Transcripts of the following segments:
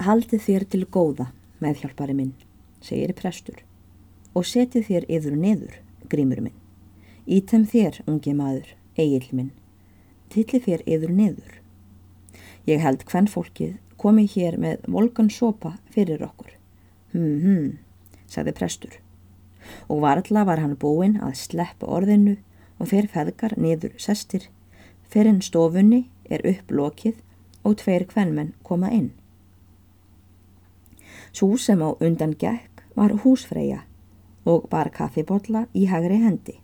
Haldið þér til góða, meðhjálpari minn, segir prestur, og setið þér yfir niður, grímur minn. Ítem þér, ungi maður, eigil minn, tillið þér yfir niður. Ég held hvern fólkið komi hér með volgan sopa fyrir okkur. Hm, hm, sagði prestur. Og varðla var hann búinn að sleppa orðinu og þeir feðgar niður sestir. Fyrir stofunni er upplokið og tveir kvennmenn koma inn. Sú sem á undan gekk var húsfreyja og bar kaffibotla í hagri hendi.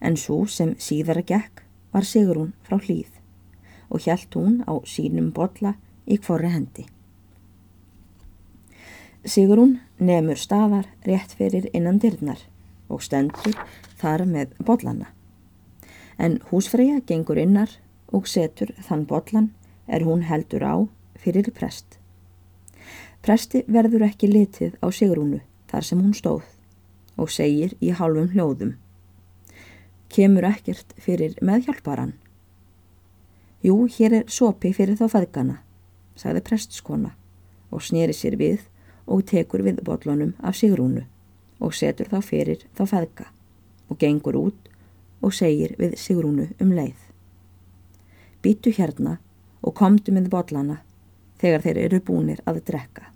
En svo sem síðara gekk var Sigrún frá hlýð og hjælt hún á sínum botla í kvorri hendi. Sigrún nefnur staðar rétt fyrir innan dyrnar og stendur þar með botlana. En húsfreyja gengur innar og setur þann botlan er hún heldur á fyrir prest. Presti verður ekki litið á Sigrúnu þar sem hún stóð og segir í hálfum hljóðum. Kemur ekkert fyrir meðhjálparan? Jú, hér er sopi fyrir þá feðgana, sagði prestskona og snýri sér við og tekur við botlunum af Sigrúnu og setur þá fyrir þá feðga og gengur út og segir við Sigrúnu um leið. Býtu hérna og komdu með botlana þegar þeir eru búinir að drekka.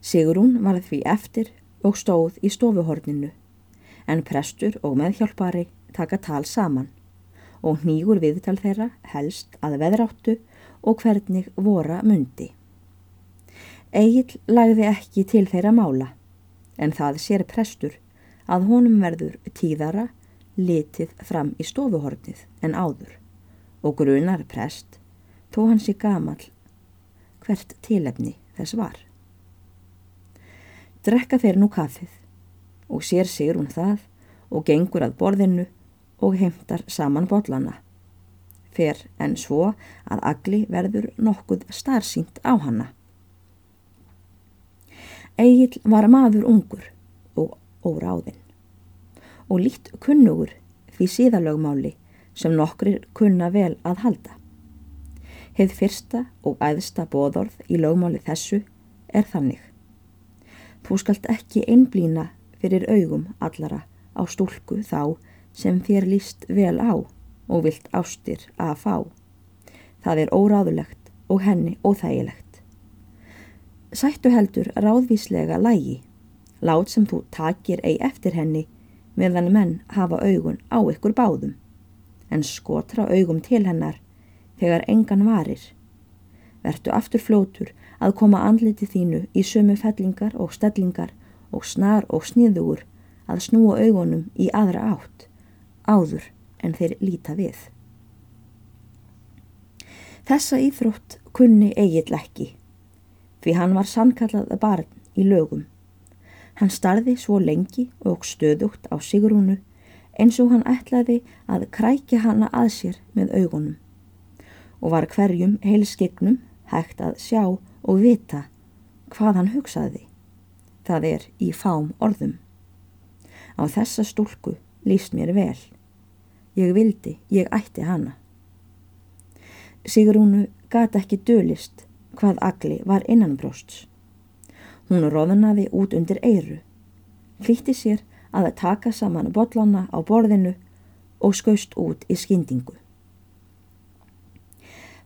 Sigrún varð því eftir og stóð í stofuhorninu en prestur og meðhjálpari taka tal saman og nýgur viðtal þeirra helst að veðráttu og hvernig vora mundi. Egil lagði ekki til þeirra mála en það sér prestur að honum verður tíðara litið fram í stofuhornið en áður og grunar prest þó hans í gamal hvert tilefni þess var. Drekka þeir nú kaffið og sér sigur hún það og gengur að borðinu og heimtar saman botlana. Fer en svo að agli verður nokkuð starsýnt á hanna. Egil var maður ungur og óráðinn og líkt kunnugur því síðalögmáli sem nokkrir kunna vel að halda. Heið fyrsta og æðsta bóðorð í lögmáli þessu er þannig. Þú skalt ekki einblýna fyrir augum allara á stúlku þá sem þér líst vel á og vilt ástir að fá. Það er óráðulegt og henni óþægilegt. Sættu heldur ráðvíslega lægi, lát sem þú takir ei eftir henni meðan menn hafa augun á ykkur báðum, en skotra augum til hennar þegar engan varir. Vertu aftur flótur að koma andliti þínu í sömu fellingar og stellingar og snar og sniðugur að snúa augunum í aðra átt, áður en þeir líta við. Þessa íþrótt kunni eigill ekki, því hann var sannkallað barn í lögum. Hann starði svo lengi og stöðugt á Sigrúnu eins og hann ætlaði að krækja hana að sér með augunum og var hverjum heilskegnum hægt að sjá og vita hvað hann hugsaði. Það er í fám orðum. Á þessa stúlku líst mér vel. Ég vildi, ég ætti hana. Sigrúnu gata ekki dölist hvað agli var innanbrósts. Hún róðnaði út undir eiru, flýtti sér að taka saman botlana á borðinu og skaust út í skyndingu.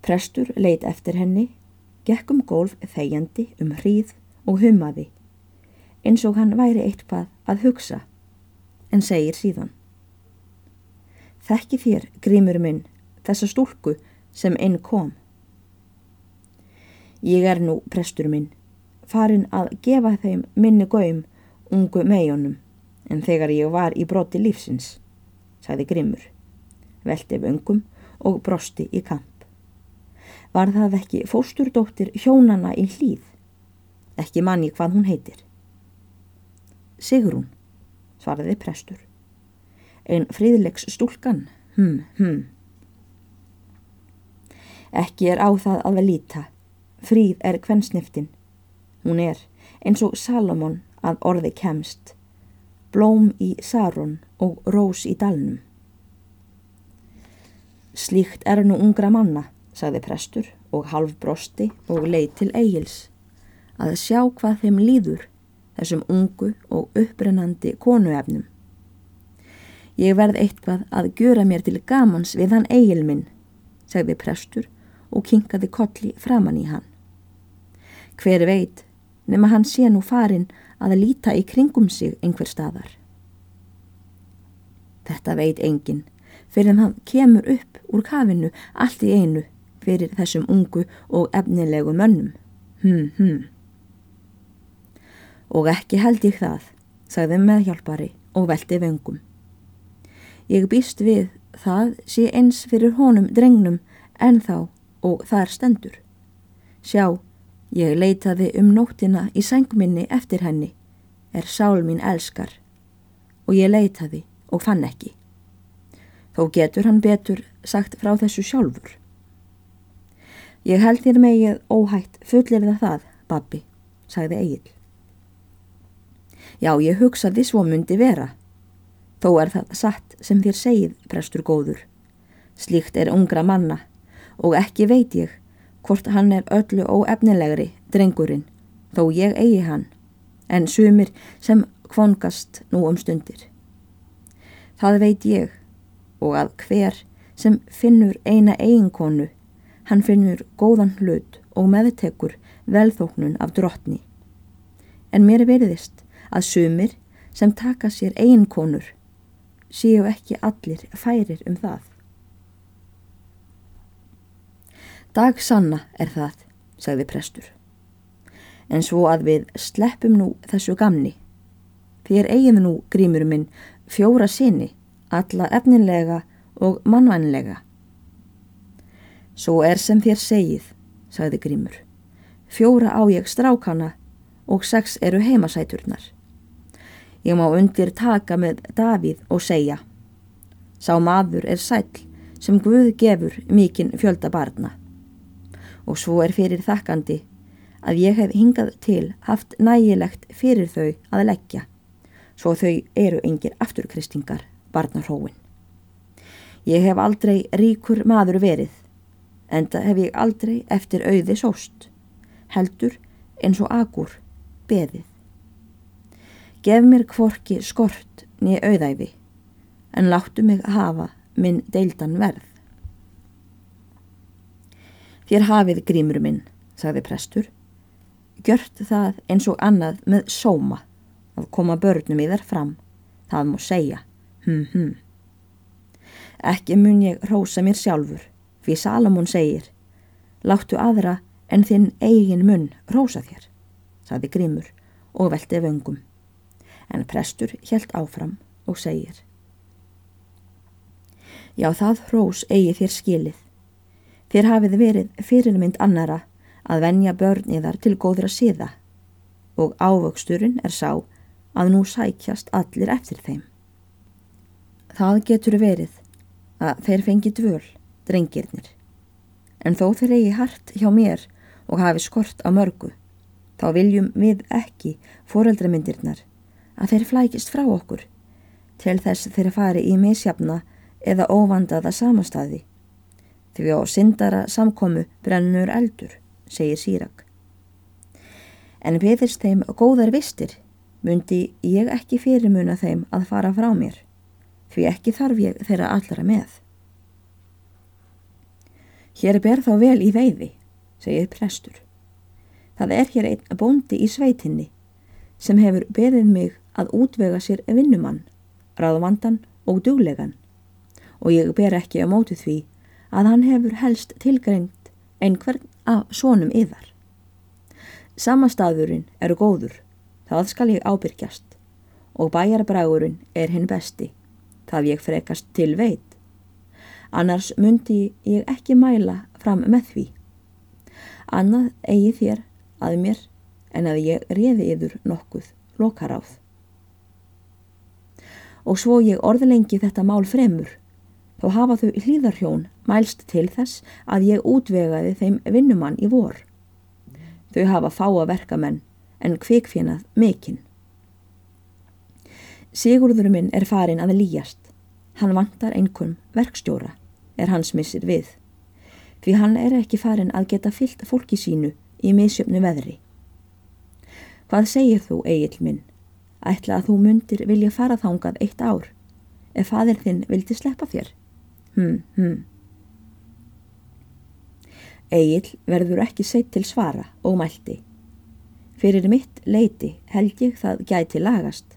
Prestur leit eftir henni gekk um gólf þegjandi um hríð og humaði, eins og hann væri eitthvað að hugsa, en segir síðan. Þekki þér, grímur minn, þessa stúlku sem inn kom. Ég er nú, prestur minn, farin að gefa þeim minni göym ungu meionum, en þegar ég var í broti lífsins, sagði grímur, veldi vöngum og brosti í kamp. Var það ekki fósturdóttir hjónana í hlýð? Ekki manni hvað hún heitir. Sigrún, svaraði prestur. Einn fríðlegs stúlkan, hm, hm. Ekki er á það að vel líta. Fríð er kvennsniftin. Hún er, eins og Salomon að orði kemst, blóm í Saron og rós í dalnum. Slíkt er nú ungra manna sagði prestur og halv brosti og leið til eigils, að sjá hvað þeim líður, þessum ungu og upprennandi konuefnum. Ég verð eitthvað að gjöra mér til gamans við hann eigil minn, sagði prestur og kinkaði kolli framann í hann. Hver veit, nema hann sé nú farin að líta í kringum sig einhver staðar. Þetta veit enginn, fyrir hann kemur upp úr kafinu allt í einu fyrir þessum ungu og efnilegu mönnum. Hm, hm. Og ekki held ég það, sagði meðhjálpari og veldi vengum. Ég býst við það sé eins fyrir honum drengnum en þá og þar stendur. Sjá, ég leitaði um nóttina í sengminni eftir henni, er sál mín elskar og ég leitaði og fann ekki. Þó getur hann betur sagt frá þessu sjálfur. Ég held þér megið óhætt fullir það babbi, sagði Egil. Já, ég hugsaði svo myndi vera. Þó er það satt sem þér segið, prestur góður. Slíkt er ungra manna og ekki veit ég hvort hann er öllu óefnilegri, drengurinn, þó ég eigi hann, en sumir sem kvongast nú um stundir. Það veit ég og að hver sem finnur eina eiginkonu, hann finnur góðan hlut og meðtekur velþóknun af drottni. En mér veriðist að sumir sem taka sér eiginkonur séu ekki allir færir um það. Dag sanna er það, sagði prestur. En svo að við sleppum nú þessu gamni. Þér eigin nú, grímur minn, fjóra sinni alla efninlega og mannvænlega. Svo er sem þér segið, sagði Grímur. Fjóra á ég strákana og sex eru heimasæturnar. Ég má undir taka með Davíð og segja. Sá maður er sæl sem Guð gefur mikinn fjölda barna. Og svo er fyrir þakkandi að ég hef hingað til haft nægilegt fyrir þau að leggja, svo þau eru yngir afturkristingar barnarhóin. Ég hef aldrei ríkur maður verið, enda hef ég aldrei eftir auði sóst, heldur eins og agur beðið. Gef mér kvorki skort niður auðæfi, en láttu mig hafa minn deildan verð. Þér hafið grímur minn, sagði prestur, gjört það eins og annað með sóma að koma börnum í þær fram, það má segja. Hm, hm. Ekki mun ég rósa mér sjálfur, fyrir Salamón segir, láttu aðra en þinn eigin mun rósa þér, saði Grímur og velti vöngum. En prestur helt áfram og segir, Já það rós eigi þér skilið, þér hafið verið fyrirmynd annara að venja börn í þar til góðra síða og ávöxturinn er sá að nú sækjast allir eftir þeim. Það getur verið að þeir fengi dvöl, drengirnir. En þó þeir eigi hart hjá mér og hafi skort á mörgu, þá viljum við ekki foreldramindirnar að þeir flækist frá okkur til þess þeir fari í misjafna eða óvandaða samastadi. Því á syndara samkomu brennur eldur, segir Sýrak. En viðist þeim góðar vistir, myndi ég ekki fyrirmuna þeim að fara frá mér því ekki þarf ég þeirra allra með. Hér ber þá vel í veiði, segir prestur. Það er hér einn bóndi í sveitinni sem hefur beðið mig að útvega sér vinnumann, ráðvandan og duglegan og ég ber ekki á móti því að hann hefur helst tilgrengt einhvern af sonum yðar. Samastæðurinn eru góður, það skal ég ábyrgjast og bæjarbrægurinn er hinn besti það ég frekast til veit. Annars myndi ég ekki mæla fram með því. Annað eigi þér að mér en að ég reði yfir nokkuð lokaráð. Og svo ég orðlengi þetta mál fremur, þá hafa þau hlýðarhjón mælst til þess að ég útvegaði þeim vinnumann í vor. Þau hafa fáa verkamenn en kvikfjenað mikinn. Sigurður minn er farin að líjast. Hann vantar einhvern verkstjóra, er hans missir við. því hann er ekki farin að geta fyllt fólki sínu í misjöfnu veðri. Hvað segir þú, Egil minn? Ætla að þú myndir vilja fara þángað eitt ár, ef fadir þinn vildi sleppa þér? Hm, hm. Egil verður ekki seitt til svara og mælti. Fyrir mitt leiti held ég það gæti lagast.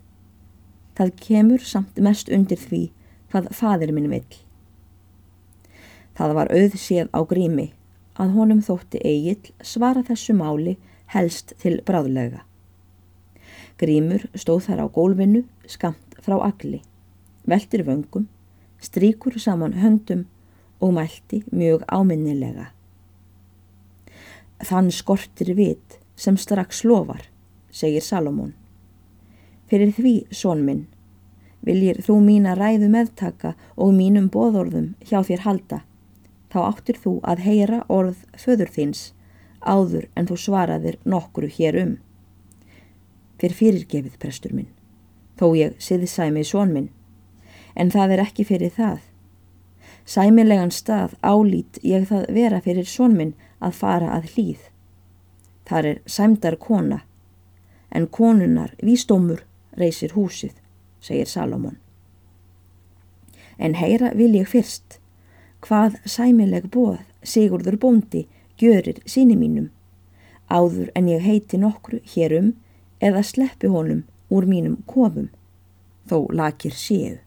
Það kemur samt mest undir því hvað fadir minn vill. Það var auðséð á grími að honum þótti Egil svara þessu máli helst til bráðlega. Grímur stóð þar á gólfinu skamt frá agli, veltir vöngum, stríkur saman höndum og mælti mjög áminnilega. Þann skortir vit sem strax lofar, segir Salomón. Fyrir því, són minn, viljir þú mína ræðu meðtaka og mínum bóðorðum hjá þér halda, þá áttir þú að heyra orð föður þins áður en þú svaraðir nokkru hér um. Fyrir fyrirgefið, prestur minn, þó ég siði sæmið són minn, en það er ekki fyrir það. Sæmilegan stað álít ég það vera fyrir són minn að fara að hlýð. Þar er sæmdar kona, en konunar vístómur reysir húsið, segir Salomón. En heyra vil ég fyrst, hvað sæmileg bóð Sigurður bóndi gjörir síni mínum, áður en ég heiti nokkru hérum eða sleppi honum úr mínum kofum, þó lakir séu.